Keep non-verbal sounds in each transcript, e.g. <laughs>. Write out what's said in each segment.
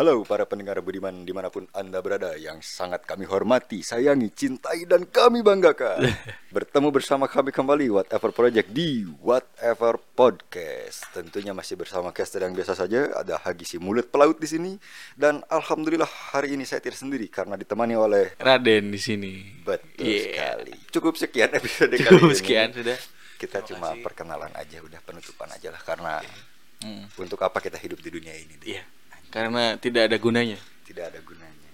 Halo para pendengar budiman di mana pun anda berada yang sangat kami hormati, sayangi, cintai dan kami banggakan. <laughs> Bertemu bersama kami kembali Whatever Project di Whatever Podcast. Tentunya masih bersama caster yang biasa saja, ada Hagi si mulut pelaut di sini dan alhamdulillah hari ini saya tidak sendiri karena ditemani oleh Raden di sini. betul Yeah. sekali. Cukup sekian episode kali Cukup ini. sekian sudah. Kita Terima cuma kasih. perkenalan aja, udah penutupan aja lah karena Hmm. untuk apa kita hidup di dunia ini? Iya. Karena tidak ada gunanya Tidak ada gunanya.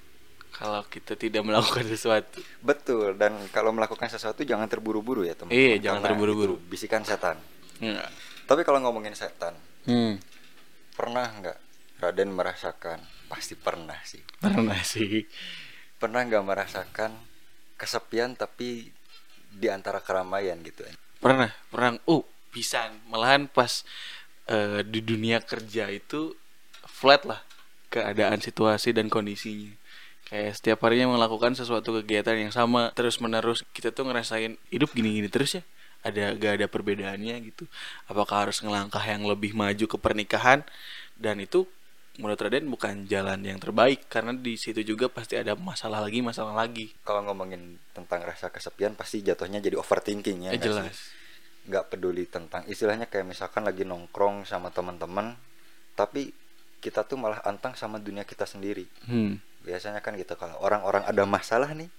kalau kita tidak melakukan sesuatu. Betul dan kalau melakukan sesuatu jangan terburu-buru ya teman. Iya, jangan terburu-buru. Bisikan setan. Enggak. Tapi kalau ngomongin setan, Hmm. pernah nggak Raden merasakan? Pasti pernah sih. Pernah sih. Pernah nggak merasakan kesepian tapi di antara keramaian gitu? Pernah, pernah. Oh, bisa. Malahan pas eh, di dunia kerja itu flat lah keadaan situasi dan kondisinya. Kayak setiap harinya melakukan sesuatu kegiatan yang sama terus menerus kita tuh ngerasain hidup gini-gini terus ya. Ada gak ada perbedaannya gitu. Apakah harus ngelangkah yang lebih maju ke pernikahan dan itu menurut Raden bukan jalan yang terbaik karena di situ juga pasti ada masalah lagi masalah lagi. Kalau ngomongin tentang rasa kesepian pasti jatuhnya jadi overthinking ya. Eh, jelas. nggak peduli tentang istilahnya kayak misalkan lagi nongkrong sama teman-teman tapi kita tuh malah antang sama dunia kita sendiri Hmm. biasanya kan gitu kalau orang-orang ada masalah nih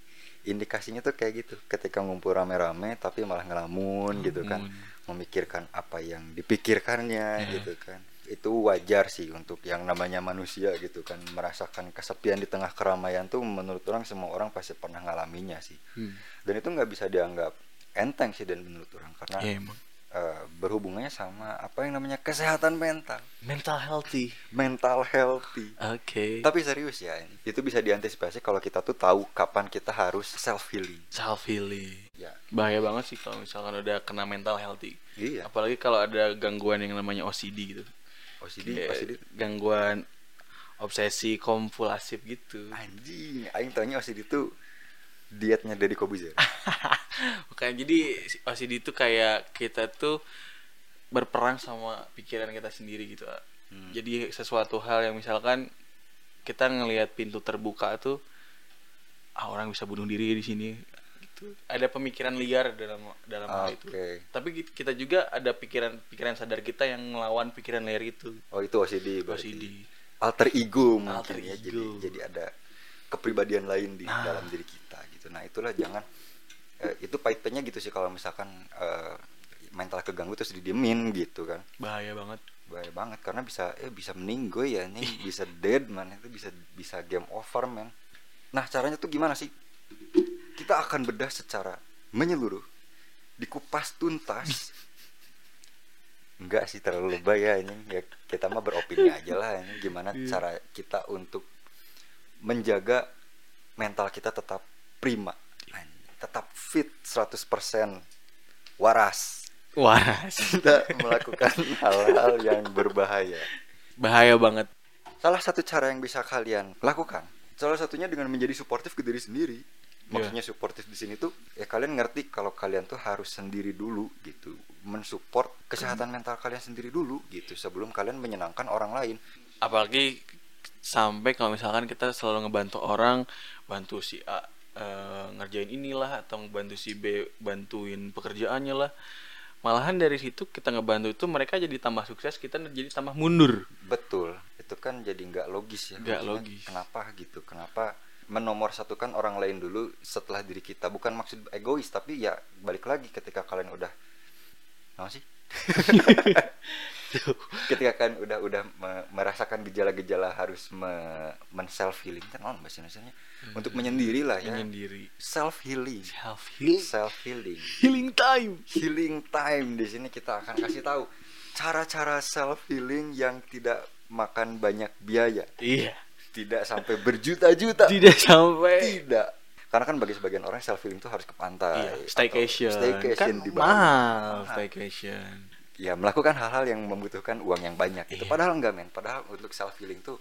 indikasinya tuh kayak gitu ketika ngumpul rame-rame tapi malah ngelamun gitu kan Ngelamun. memikirkan apa yang dipikirkannya Ya. gitu kan itu wajar sih untuk yang namanya manusia gitu kan merasakan kesepian di tengah keramaian tuh menurut orang semua orang pasti pernah ngalaminya sih Hmm. dan itu nggak bisa dianggap enteng sih dan menurut orang karena Ya, eh, berhubungannya sama apa yang namanya kesehatan mental Mental healthy. mental healthy Oke. tapi serius ya ini itu bisa diantisipasi kalau kita tuh tahu kapan kita harus self healing self healing. ya Bahaya banget sih kalau misalkan udah kena mental healthy. iya Apalagi kalau ada gangguan yang namanya OCD gitu. OCD Kayak OCD gangguan obsesi kompulsif gitu. anjing aing taunya OCD itu dietnya Deddy Kobuzer <laughs> Bukan jadi OCD itu kayak kita tuh berperang sama pikiran kita sendiri gitu. Hmm. Jadi sesuatu hal yang misalkan kita ngelihat pintu terbuka tuh ah orang bisa bunuh diri di sini gitu. Ada pemikiran liar dalam dalam hal itu. Oke. Tapi ki- kita juga ada pikiran-pikiran sadar kita yang ngelawan pikiran liar itu. oh itu OCD berarti OCD. alter ego mungkin Alter ya jadi ego. jadi ada kepribadian lain di Nah. dalam diri kita gitu. Nah itulah jangan eh, itu pahitnya gitu sih kalau misalkan eh, mental keganggu terus didiemin gitu kan. Bahaya banget. bahaya banget karena bisa eh bisa meninggoy ya nih <laughs> bisa dead man. Itu bisa bisa game over man. Nah caranya tuh gimana sih? Kita akan bedah secara menyeluruh dikupas tuntas. <laughs> Enggak sih terlalu lebay ya ini. Ya kita mah beropini aja lah ini. Gimana Iya. cara kita untuk menjaga mental kita tetap prima tetap fit 100% waras Waras. <laughs> tidak melakukan hal-hal yang berbahaya. Bahaya banget. Salah satu cara yang bisa kalian lakukan, salah satunya dengan menjadi suportif ke diri sendiri. Maksudnya suportif di sini tuh ya kalian ngerti kalau kalian tuh harus sendiri dulu gitu, mensupport kesehatan mental kalian sendiri dulu gitu sebelum kalian menyenangkan orang lain. Apalagi sampai kalau misalkan kita selalu ngebantu orang, bantu si A eh, ngerjain inilah atau bantu si B bantuin pekerjaannya lah. Malahan dari situ kita ngebantu itu mereka jadi tambah sukses, kita jadi tambah mundur. Betul, itu kan jadi nggak logis ya. Nggak logis. Kenapa gitu? Kenapa menomor satukan orang lain dulu setelah diri kita? Bukan maksud egois, tapi ya balik lagi ketika kalian udah, apa sih? <laughs> ketika kalian udah udah me- merasakan gejala-gejala harus me, men self healing kan non bahasa Indonesia untuk menyendiri lah ya Menyendiri. self healing Self healing. self healing Healing time. healing time di sini kita akan kasih tahu cara-cara self healing yang tidak makan banyak biaya Iya. tidak sampai berjuta-juta Tidak sampai tidak karena kan bagi sebagian orang self healing itu harus ke pantai Iya, staycation. staycation kan di Bali. Mahal. staycation. Ya melakukan hal-hal yang membutuhkan uang yang banyak itu Iya. padahal enggak men. Padahal untuk self healing tuh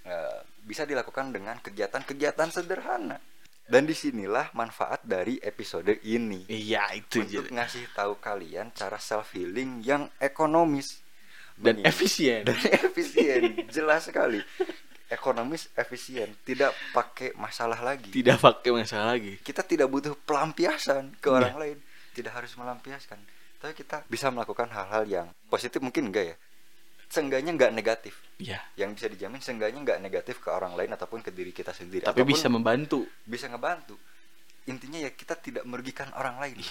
eh, bisa dilakukan dengan kegiatan-kegiatan sederhana. Dan di sinilah manfaat dari episode ini. Iya, itu untuk jadi. ngasih tahu kalian cara self healing yang ekonomis. Dan Begini. efisien. dan <laughs> efisien. Jelas sekali. Ekonomis efisien. Tidak pakai masalah lagi. Tidak pakai masalah lagi. Kita tidak butuh pelampiasan ke Iya. orang lain. Tidak harus melampiaskan tapi kita bisa melakukan hal-hal yang positif mungkin enggak ya. Seenggaknya enggak negatif. Ya yang bisa dijamin seenggaknya enggak negatif ke orang lain ataupun ke diri kita sendiri. Tapi Ataupun bisa membantu. Bisa ngebantu. Intinya ya kita tidak merugikan orang lain. <laughs>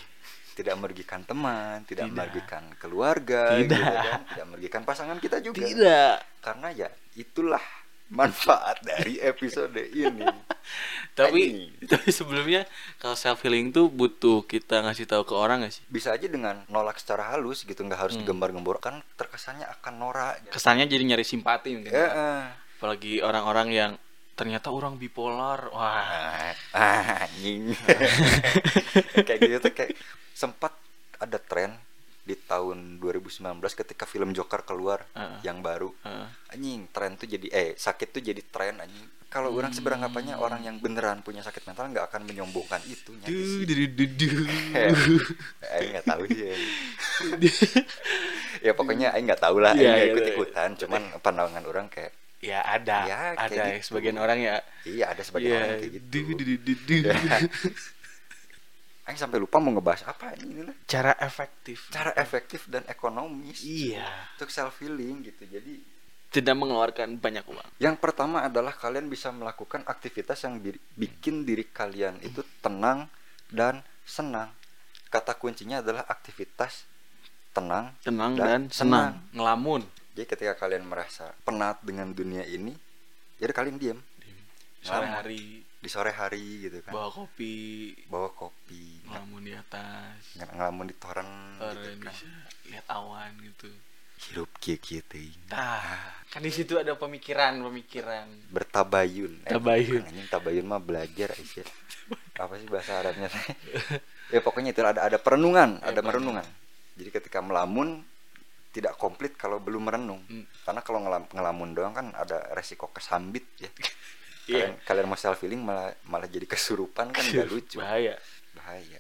Tidak merugikan teman tidak, Tidak. merugikan keluarga Tidak. gitu kan. Tidak merugikan pasangan kita juga. Tidak. Karena ya itulah manfaat dari episode ini <laughs> tapi Anjing. tapi sebelumnya kalau self healing tuh butuh kita ngasih tahu ke orang gak sih bisa aja dengan nolak secara halus gitu nggak harus Hmm. digembar-gembor kan terkesannya akan norak kesannya jadi nyari simpati mungkin Pak. eh. apalagi orang-orang yang ternyata orang bipolar wah ah, ah, <laughs> kayak gitu tuh kayak sempat ada tren di tahun 2019 ketika film Joker keluar Heeh. yang baru Heeh. anjing tren tuh jadi eh sakit tuh jadi tren anjing kalau orang seberanggapannya Hmm. orang yang beneran punya sakit mental nggak akan menyombongkan itu duh, duh, Eh. Aing nggak tahu sih <laughs> ya pokoknya Aing nggak tahu lah Iya, nggak iya, ikut iya. ikutan cuman pandangan orang kayak ya ada Ya, ada gitu. sebagian orang ya iya ada sebagian Iya, orang kayak gitu <laughs> Aing sampai lupa mau ngebahas apa ini lah. Cara efektif. Cara efektif dan ekonomis. Iya. Untuk self healing gitu. Jadi tidak mengeluarkan banyak uang. yang pertama adalah kalian bisa melakukan aktivitas yang bi- bikin diri kalian itu tenang dan senang. Kata kuncinya adalah aktivitas tenang tenang Dan dan, senang. senang. Ngelamun. Jadi ketika kalian merasa penat dengan dunia ini jadi kalian diam sore Ngelamun. hari di sore hari gitu kan. Bawa kopi. Bawa kopi. Ng- ngelamun di atas. Ng- ngelamun di toren gitu kan. bisa lihat awan gitu. Hirup kieu kieu teuing. Nah kan di situ ada pemikiran pemikiran. Bertabayun. Eh, Tabayun. anjing tabayun mah belajar Aisyah <laughs> apa sih bahasa Arabnya? Teh? <laughs> ya pokoknya itu ada ada perenungan Ya, ada merenungan. jadi ketika melamun tidak komplit kalau belum merenung. Hmm. karena kalau ngelam- ngelamun doang kan ada resiko kesambit ya <laughs> Iya. kalian, kalian mau self healing malah malah jadi kesurupan kan gak lucu bahaya bahaya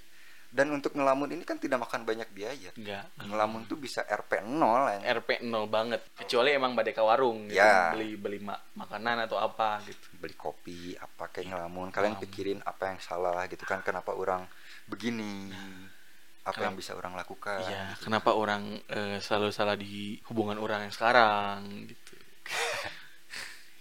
dan untuk ngelamun ini kan tidak makan banyak biaya enggak ngelamun tuh bisa RP 0 ya. RP 0 banget kecuali emang badai ke warung gitu. Ya. beli beli ma- makanan atau apa gitu beli kopi apa kayak ngelamun kalian Ngelamun. pikirin apa yang salah gitu kan kenapa orang begini apa yang Kenapa- bisa orang lakukan iya gitu. kenapa orang eh, selalu salah di hubungan orang yang sekarang gitu <laughs>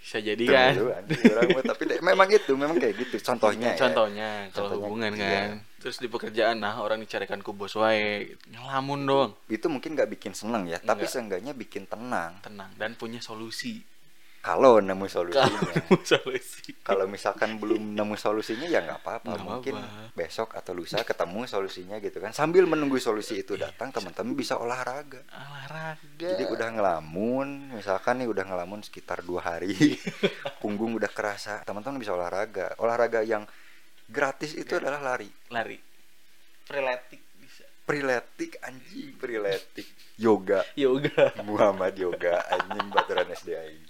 bisa jadi Tuh, kan lu, anjing, orang tapi memang itu memang kayak gitu contohnya ya. contohnya kalau Contohnya, hubungan iya. kan terus di pekerjaan nah orang dicarikan ku bos wae ngelamun dong itu mungkin nggak bikin seneng ya tapi Enggak. seenggaknya bikin tenang tenang dan punya solusi kalau nemu solusinya. Kalau solusi kalau misalkan belum nemu solusinya ya nggak apa-apa. Mungkin apa-apa. besok atau lusa ketemu solusinya gitu kan. Sambil menunggu solusi itu Iya, datang teman-teman bisa olahraga. Olahraga. Jadi udah ngelamun misalkan nih udah ngelamun sekitar dua hari <laughs> punggung udah kerasa teman-teman bisa olahraga. Olahraga yang gratis itu Iya. adalah lari. Lari. Bisa priletik anjing priletik. Yoga. Yoga. <laughs> Muhammad yoga anjing baturan SDI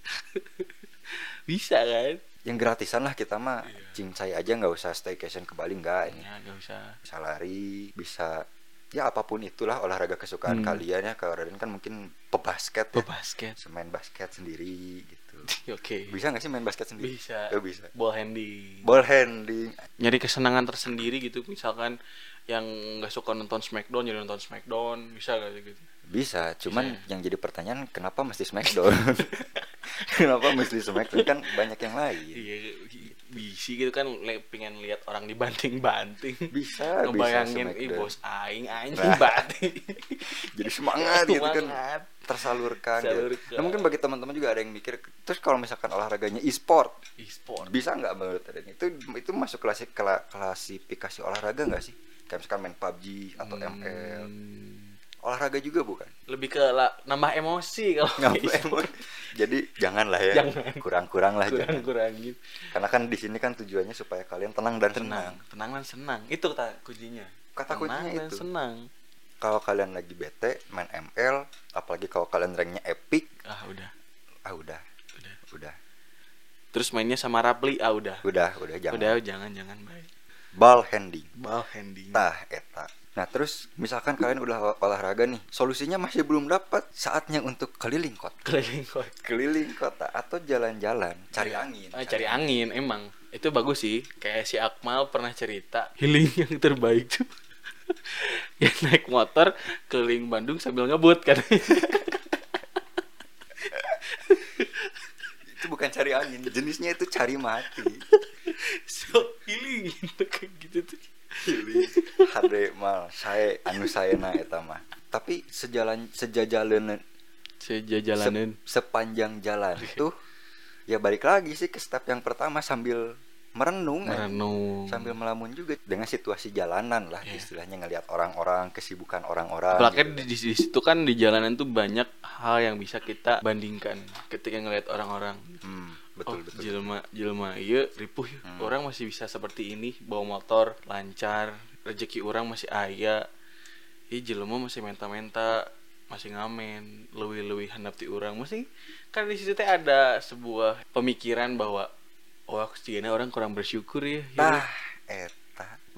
bisa kan? Yang gratisan lah kita mah. Iya. cincai aja nggak usah staycation ke Bali nggak ini ya gak usah. Bisa lari bisa ya apa pun itulah olahraga kesukaan Hmm. kalian ya. Kalau Raden kan mungkin pebasket ya. Basket main basket sendiri gitu. <laughs> Oke. Bisa nggak sih main basket sendiri? Bisa. Oh, bisa. Ball handing ball handling. Nyari kesenangan tersendiri gitu. Misalkan yang nggak suka nonton Smackdown jadi nonton Smackdown bisa gak sih gitu? Bisa cuman Bisa. yang jadi pertanyaan kenapa mesti Smackdown? <laughs> Kenapa mesti Smackdown? Kan banyak yang lain. Iya bisi gitu kan pengen lihat orang dibanting-banting. Bisa ngebayangin bisa ih bos aing anjing Nah. banting <laughs> jadi semangat gitu kan. Semangat. tersalurkan gitu. Tersalurkan. Nah, mungkin bagi teman-teman juga ada yang mikir terus kalau misalkan olahraganya e-sport e-sport. bisa nggak menurut itu itu masuk klasik klasifikasi olahraga nggak sih kayak misalkan main PUBG atau ML Hmm, olahraga juga bukan? Lebih ke la- nambah emosi kalau Nggak e-sport. jadi janganlah ya. Jangan. kurang-kurang lah jangan kurang-kurangin karena kan di sini kan tujuannya supaya kalian tenang dan tenang. senang. Tenang dan senang. Itu kata kuncinya. Kata tenang kuncinya dan itu. senang. Kalau kalian lagi bete main ML apalagi kalau kalian ranknya epic. Ah udah. Ah udah. Udah. Udah. Terus mainnya sama Rapli. Ah udah. Udah udah jangan. Udah jangan jangan baik ball handling. Ball handing tah eta. Nah terus misalkan kalian udah olah- olahraga nih, solusinya masih belum dapat, saatnya untuk keliling kota, keliling kota. Keliling kota atau jalan-jalan, cari angin. Ah, cari angin emang. Itu bagus sih. Kayak si Akmal pernah cerita <laughs> healing yang terbaik tuh. <laughs> Ya naik motor keliling Bandung sambil ngebut kan. <laughs> Itu bukan cari angin, jenisnya itu cari mati. so healing gitu gitu tuh. Hade mal, saya anu saya na eta mah. Tapi sejalan sejajalan sejajalanin se- sepanjang jalan itu ya balik lagi sih ke step yang pertama sambil merenung. Merenung. Sambil melamun juga dengan situasi jalanan lah Iya. istilahnya ngelihat orang-orang kesibukan orang-orang apalagi gitu. di, di, di situ kan di jalanan tuh banyak hal yang bisa kita bandingkan ketika ngelihat orang-orang. Hmm, betul oh, betul jelma jelma iya ripuh ya. Hmm. orang masih bisa seperti ini bawa motor lancar rezeki orang masih aya Ih jelema masih menta-menta masih ngamen lebih-lebih handap ti orang masih kan di situ teh ada sebuah pemikiran bahwa wah setidaknya orang kurang bersyukur ya, ya. nah eta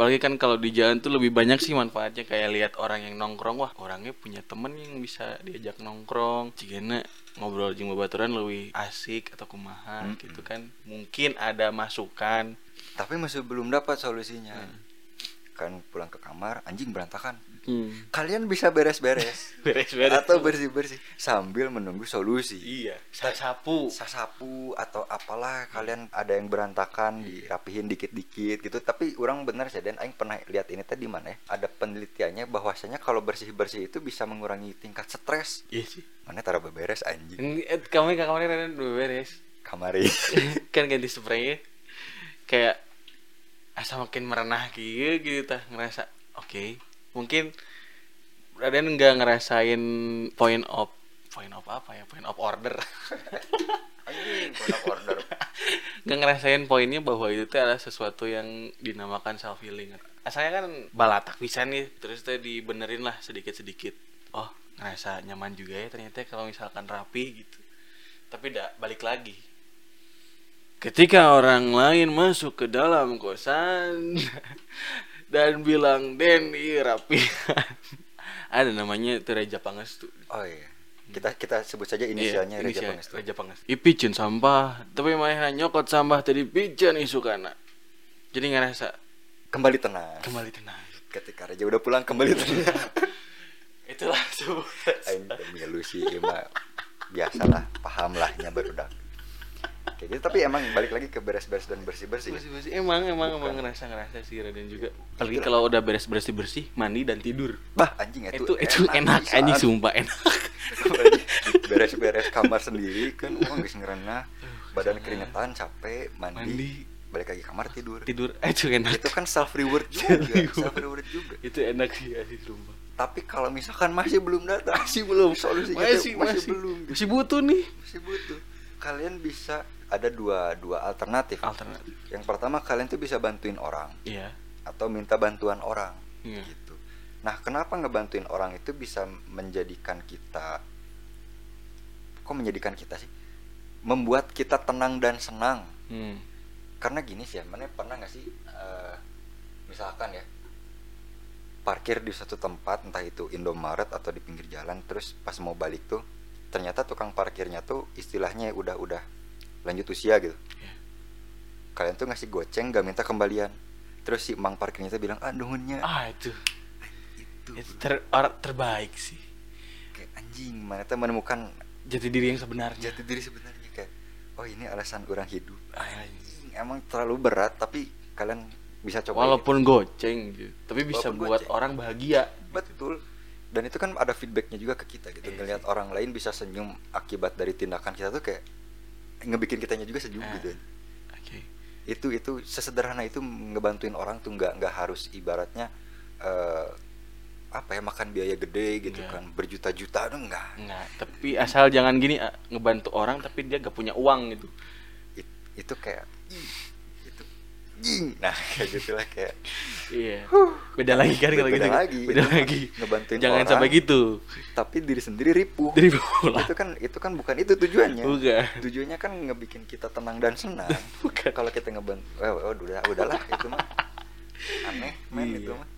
apalagi kan kalau di jalan tuh lebih banyak sih manfaatnya kayak lihat orang yang nongkrong. Wah orangnya punya temen yang bisa diajak nongkrong. Jigana ngobrol jeung babaturan lebih asik atau kumaha Mm-mm. gitu kan. Mungkin ada masukan. Tapi masih belum dapat solusinya. Hmm. kan pulang ke kamar anjing berantakan hmm. kalian bisa beres-beres. <laughs> Beres-beres. Atau bersih-bersih. Sambil menunggu solusi. Iya sasapu sasapu atau apalah kalian ada yang berantakan dirapihin dikit-dikit gitu. Tapi orang bener sih dan. Aing pernah lihat ini tadi mana ya. Ada penelitiannya bahwasanya kalau bersih-bersih itu bisa mengurangi tingkat stres. Iya sih. Mana taruh beberes anjing. Eh, kamu ke kamarnya Raden udah beres kamari. <laughs> <laughs> Kan ganti spraynya kayak asa makin merenah gitu gitu tah. Ngerasa oke mungkin Raden nggak ngerasain point of point of apa ya? Point of order. <laughs> Anjing produk order. <laughs> Nggak ngerasain poinnya bahwa itu teh adalah sesuatu yang dinamakan self healing asalnya kan balatak bisa nih terus teh dibenerin lah sedikit sedikit oh ngerasa nyaman juga ya ternyata kalau misalkan rapi gitu. Tapi tidak balik lagi. Ketika orang lain masuk ke dalam kosan <laughs> dan bilang Den iya rapi. <laughs> Ada namanya itu Reja Pangestu. Oh iya. Kita kita sebut saja inisialnya Iya, Reja inisial, Pangestu. Reja Pangestu. Ipicin sampah, tapi mana nyokot sampah tadi pijan isukana. Jadi ngerasa kembali tenang. Kembali tenang. ketika Reja udah pulang kembali tenang. <laughs> Itulah sebuah aing teh milu sih ieu mah biasalah paham lah nya barudak kayak gitu tapi emang balik lagi ke beres-beres dan bersih-bersih bersih-bersih. Emang emang emang Bukan. ngerasa ngerasa sih Raden juga. Apalagi kalau udah beres bersih bersih, mandi dan tidur. bah anjing Itu itu enak pisan. anjing sumpah enak. Beres-beres kamar sendiri kan uang geus ngerenah badan keringetan capek mandi, Mandi. balik lagi kamar tidur Tidur eh, itu enak. itu kan self reward <laughs> juga Self reward. juga Itu enak sih asli sumpah. tapi kalau misalkan masih belum datang <laughs> Masih belum solusinya masih, tuh masih, belum. Masih butuh nih masih butuh kalian bisa ada dua dua alternatif alternatif. yang pertama kalian tuh bisa bantuin orang Iya. atau minta bantuan orang Iya. gitu nah kenapa ngebantuin orang itu bisa menjadikan kita kok menjadikan kita sih membuat kita tenang dan senang Hmm. karena gini sih ya mana pernah nggak sih eh, misalkan ya parkir di satu tempat entah itu Indomaret atau di pinggir jalan terus pas mau balik tuh ternyata tukang parkirnya tuh istilahnya udah udah lanjut usia gitu Iya. kalian tuh ngasih goceng gak minta kembalian terus si emang parkirnya tuh bilang ah nuhunnya Ah itu. itu Itu ter, orang terbaik sih. kayak anjing mana tuh menemukan Jati diri yang sebenarnya. jati diri sebenarnya kayak oh ini alasan orang hidup Ah, Anjing, emang terlalu berat tapi kalian bisa coba Walaupun goceng gitu, tapi bisa Walaupun buat goceng. orang bahagia. betul dan itu kan ada feedbacknya juga ke kita gitu Iya ngelihat orang lain bisa senyum akibat dari tindakan kita tuh kayak ngebikin kitanya juga senyum Ah. gitu Oke. itu itu sesederhana itu ngebantuin orang tuh nggak nggak harus ibaratnya eh, apa ya makan biaya gede gitu Nggak. kan berjuta-juta tuh enggak Enggak, tapi asal jangan gini ah, ngebantu orang tapi dia gak punya uang gitu. It- itu kayak jing nah <laughs> kayak gitulah kayak Iya. Beda lagi kan kalau gitu. lagi. Beda Itu lagi. ngebantuin Jangan orang. sampai gitu. tapi diri sendiri ripuh itu kan itu kan bukan itu tujuannya Bukan. tujuannya kan ngebikin kita tenang dan senang Bukan. kalau kita ngebantu oh, oh, udah udahlah itu mah aneh men Iya. itu mah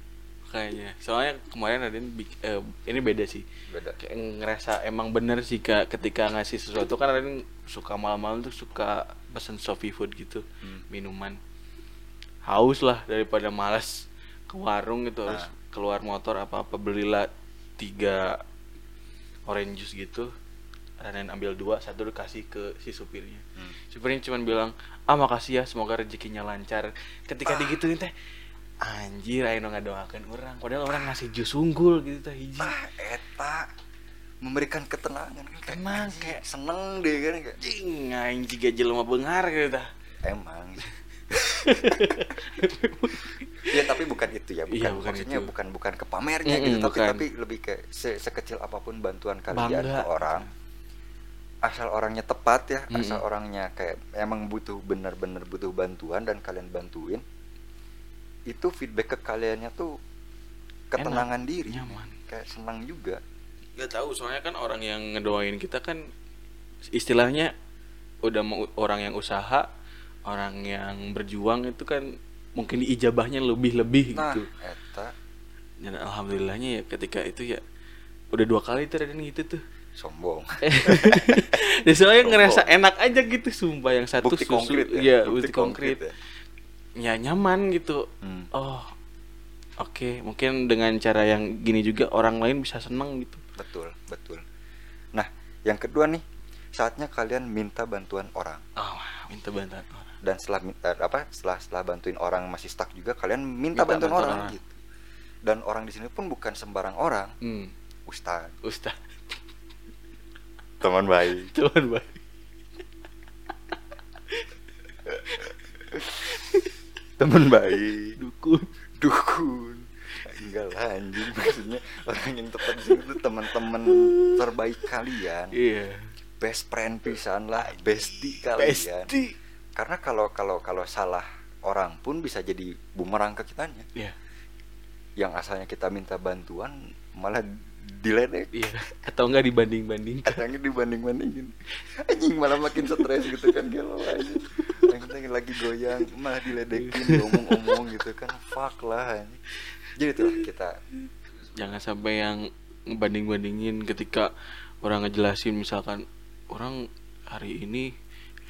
makanya soalnya kemarin bik- eh, ini beda sih beda kayak ngerasa emang bener sih kak ketika ngasih sesuatu kan Raden suka malam-malam tuh suka pesen Sofi food gitu Hmm. minuman haus lah daripada malas ke warung gitu harus Ah. keluar motor apa apa belilah tiga orange juice gitu Raden ambil dua satu dikasih ke si supirnya. Hmm. supirnya cuma bilang ah makasih ya semoga rezekinya lancar. Ketika digituin teh anjir ayo nggak doakan orang. Padahal orang ngasih jus unggul gitu teh hiji. Ah eta. Memberikan ketenangan kan kayak Tenang, anjing, kayak- seneng deh kan kayak Jing, aing jika jelema bengar gitu tah. emang ya tapi bukan itu ya bukan, Iya, bukan maksudnya itu. bukan bukan ke pamernya Mm-mm, gitu tapi bukan. tapi lebih ke se- sekecil apa pun bantuan kalian Bangga. ke orang asal orangnya tepat ya Mm-mm. asal orangnya kayak emang butuh benar-benar butuh bantuan dan kalian bantuin itu feedback ke kaliannya tuh ketenangan diri nyaman. kayak senang juga Gak tahu soalnya kan orang yang ngedoain kita kan istilahnya udah mau orang yang usaha, orang yang berjuang itu kan mungkin diijabahnya lebih-lebih nah gitu. eta Dan alhamdulillahnya ya ketika itu ya udah dua kali tuh Raden gitu tuh. sombong Dan <laughs> soalnya Sombong. ngerasa enak aja gitu sumpah yang satu bukti susu konkret ya iya, bukti, konkret. ya. Ya nyaman gitu. Hmm. Oh. Oke, mungkin dengan cara yang gini juga orang lain bisa seneng gitu. Betul, betul. Nah, yang kedua nih, saatnya kalian minta bantuan orang. Oh, minta bantuan orang. Dan setelah minta apa? Setelah setelah bantuin orang masih stuck juga, kalian minta, Minta bantuan, bantuan orang, orang. gitu. Dan orang di sini pun bukan sembarang orang, Hmm. Ustaz. Ustaz, Teman baik. <laughs> teman baik. Teman baik. Dukun. Dukun. Enggak lah anjing maksudnya orang yang tepat di sini tuh teman-teman terbaik kalian. Iya. Best friend pisan lah, bestie kalian. Pasti. Karena kalau kalau kalau salah orang pun bisa jadi bumerang ke kitanya. Iya. yang asalnya kita minta bantuan malah diledek Iya. Atau enggak dibanding-bandingkan. katanya dibanding bandingin anjing malah makin stres gitu kan gelo aja kita lagi goyang malah diledekin ngomong-ngomong gitu kan fuck lah anjing. jadi itulah kita Jangan sampai yang ngebanding-bandingin ketika orang ngejelasin misalkan orang hari ini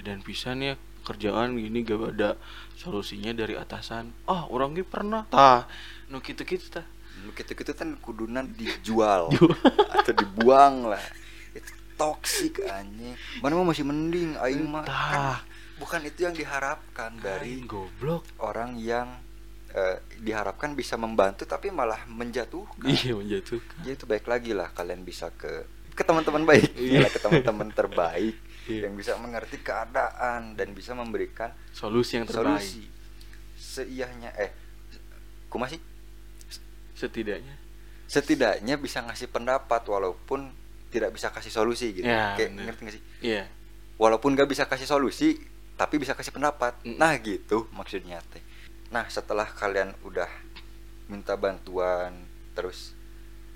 dan pisan ya kerjaan gini gak ada solusinya dari atasan. Ah, orang ge pernah. Tah, nu kitu-kitu tah. gitu gitu kan kudunan dijual <laughs> atau dibuang lah itu toksik anjing mana mah masih mending aing mah kan bukan itu yang diharapkan Dari dari goblok. orang yang eh, diharapkan bisa membantu tapi malah menjatuhkan. Iya menjatuhkan. Jadi itu baik lagi lah kalian bisa ke ke teman-teman baik, Iya. Gila, ke teman-teman terbaik Iya. yang bisa mengerti keadaan dan bisa memberikan Solusi yang terbaik. solusi seiyahnya eh kumaha sih? Setidaknya. Setidaknya bisa ngasih pendapat walaupun tidak bisa kasih solusi gitu. Ya, Kayak bener. ngerti gak sih? Iya. Walaupun gak bisa kasih solusi tapi bisa kasih pendapat. Mm. Nah, gitu maksudnya teh. Nah, setelah kalian udah minta bantuan terus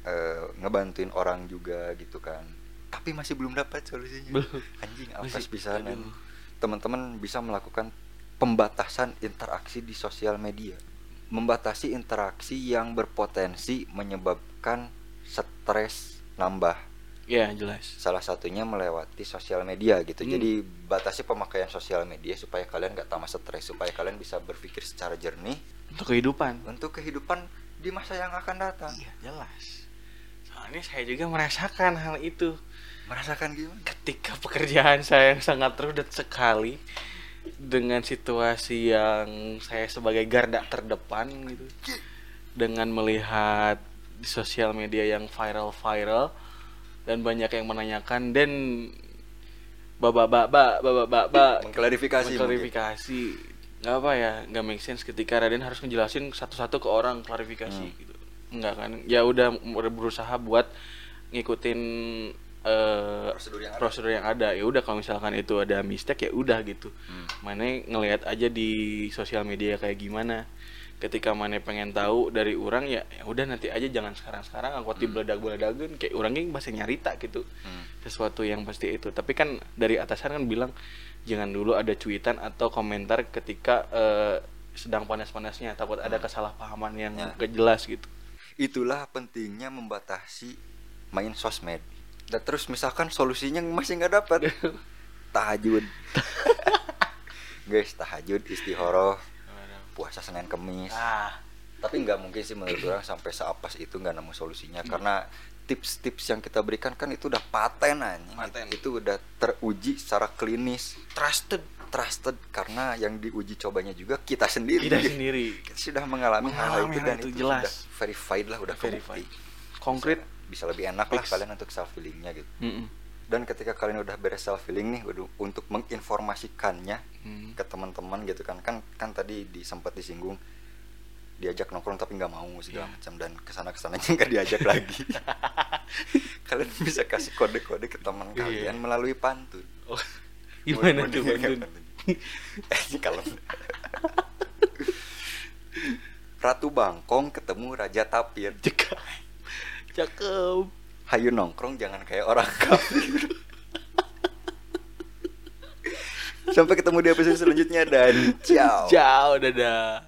eh, ngebantuin orang juga gitu kan. Tapi masih belum dapat solusinya. Belum. Anjing pisanan. aduh. Teman-teman bisa melakukan pembatasan interaksi di sosial media. Membatasi interaksi yang berpotensi menyebabkan stres nambah Iya, jelas. salah satunya melewati sosial media gitu Hmm. jadi batasi pemakaian sosial media supaya kalian gak tambah stres supaya kalian bisa berpikir secara jernih Untuk kehidupan. untuk kehidupan di masa yang akan datang Iya, jelas. Soalnya saya juga merasakan hal itu. merasakan gimana? Ketika pekerjaan saya yang sangat rudet sekali dengan situasi yang saya sebagai garda terdepan gitu. Dengan melihat di sosial media yang viral-viral dan banyak yang menanyakan dan babak babak mengklarifikasi mengklarifikasi. Nggak apa ya nggak make sense ketika Raden harus ngejelasin satu-satu ke orang klarifikasi Hmm. gitu nggak kan? Ya udah berusaha buat ngikutin eh, Prosedur yang ada. prosedur yang ada. Ya udah kalau misalkan itu ada mistake ya udah gitu. Hmm. mana ngelihat aja di sosial media kayak gimana. Ketika mana pengen tahu dari orang ya ya udah nanti aja jangan sekarang sekarang angkot di beledag beledagan kayak orangnya masih nyarita gitu. Hmm. sesuatu yang pasti itu. Tapi kan dari atasan kan bilang jangan dulu ada cuitan atau komentar ketika eh, sedang panas-panasnya. Takut ada kesalahpahaman yang Ya. gak jelas gitu itulah pentingnya membatasi main sosmed. Dan terus misalkan solusinya masih nggak dapat <laughs> tahajud. <laughs> Guys tahajud istihoroh puasa senin kemis. Ah. Tapi nggak mungkin sih menurut orang sampai seapas itu nggak nemu solusinya. Karena tips-tips yang kita berikan kan itu udah paten anjing. Paten. itu udah teruji secara klinis. Trusted trusted karena yang diuji cobanya juga kita sendiri kita sendiri kita sudah mengalami, hal itu hal dan itu, itu, jelas. sudah verified lah udah Verified. kebukti. konkret bisa, bisa lebih enak lah kalian untuk self healingnya gitu Mm-mm. dan ketika kalian udah beres self healing nih waduh, untuk menginformasikannya Hmm. ke teman-teman gitu kan kan kan tadi di, sempat disinggung diajak nongkrong tapi nggak mau segala Iya. macam dan ke sana ke sananya nggak diajak <laughs> lagi kalian bisa kasih kode-kode ke teman Iya. kalian melalui pantun Oh, <laughs> gimana tuh mau Eh <laughs> kalau Ratu Bangkong ketemu Raja Tapir Cakep. Cakep. Hayu nongkrong jangan kayak orang kafir <laughs> Sampai ketemu di episode selanjutnya dan ciao Ciao, dadah.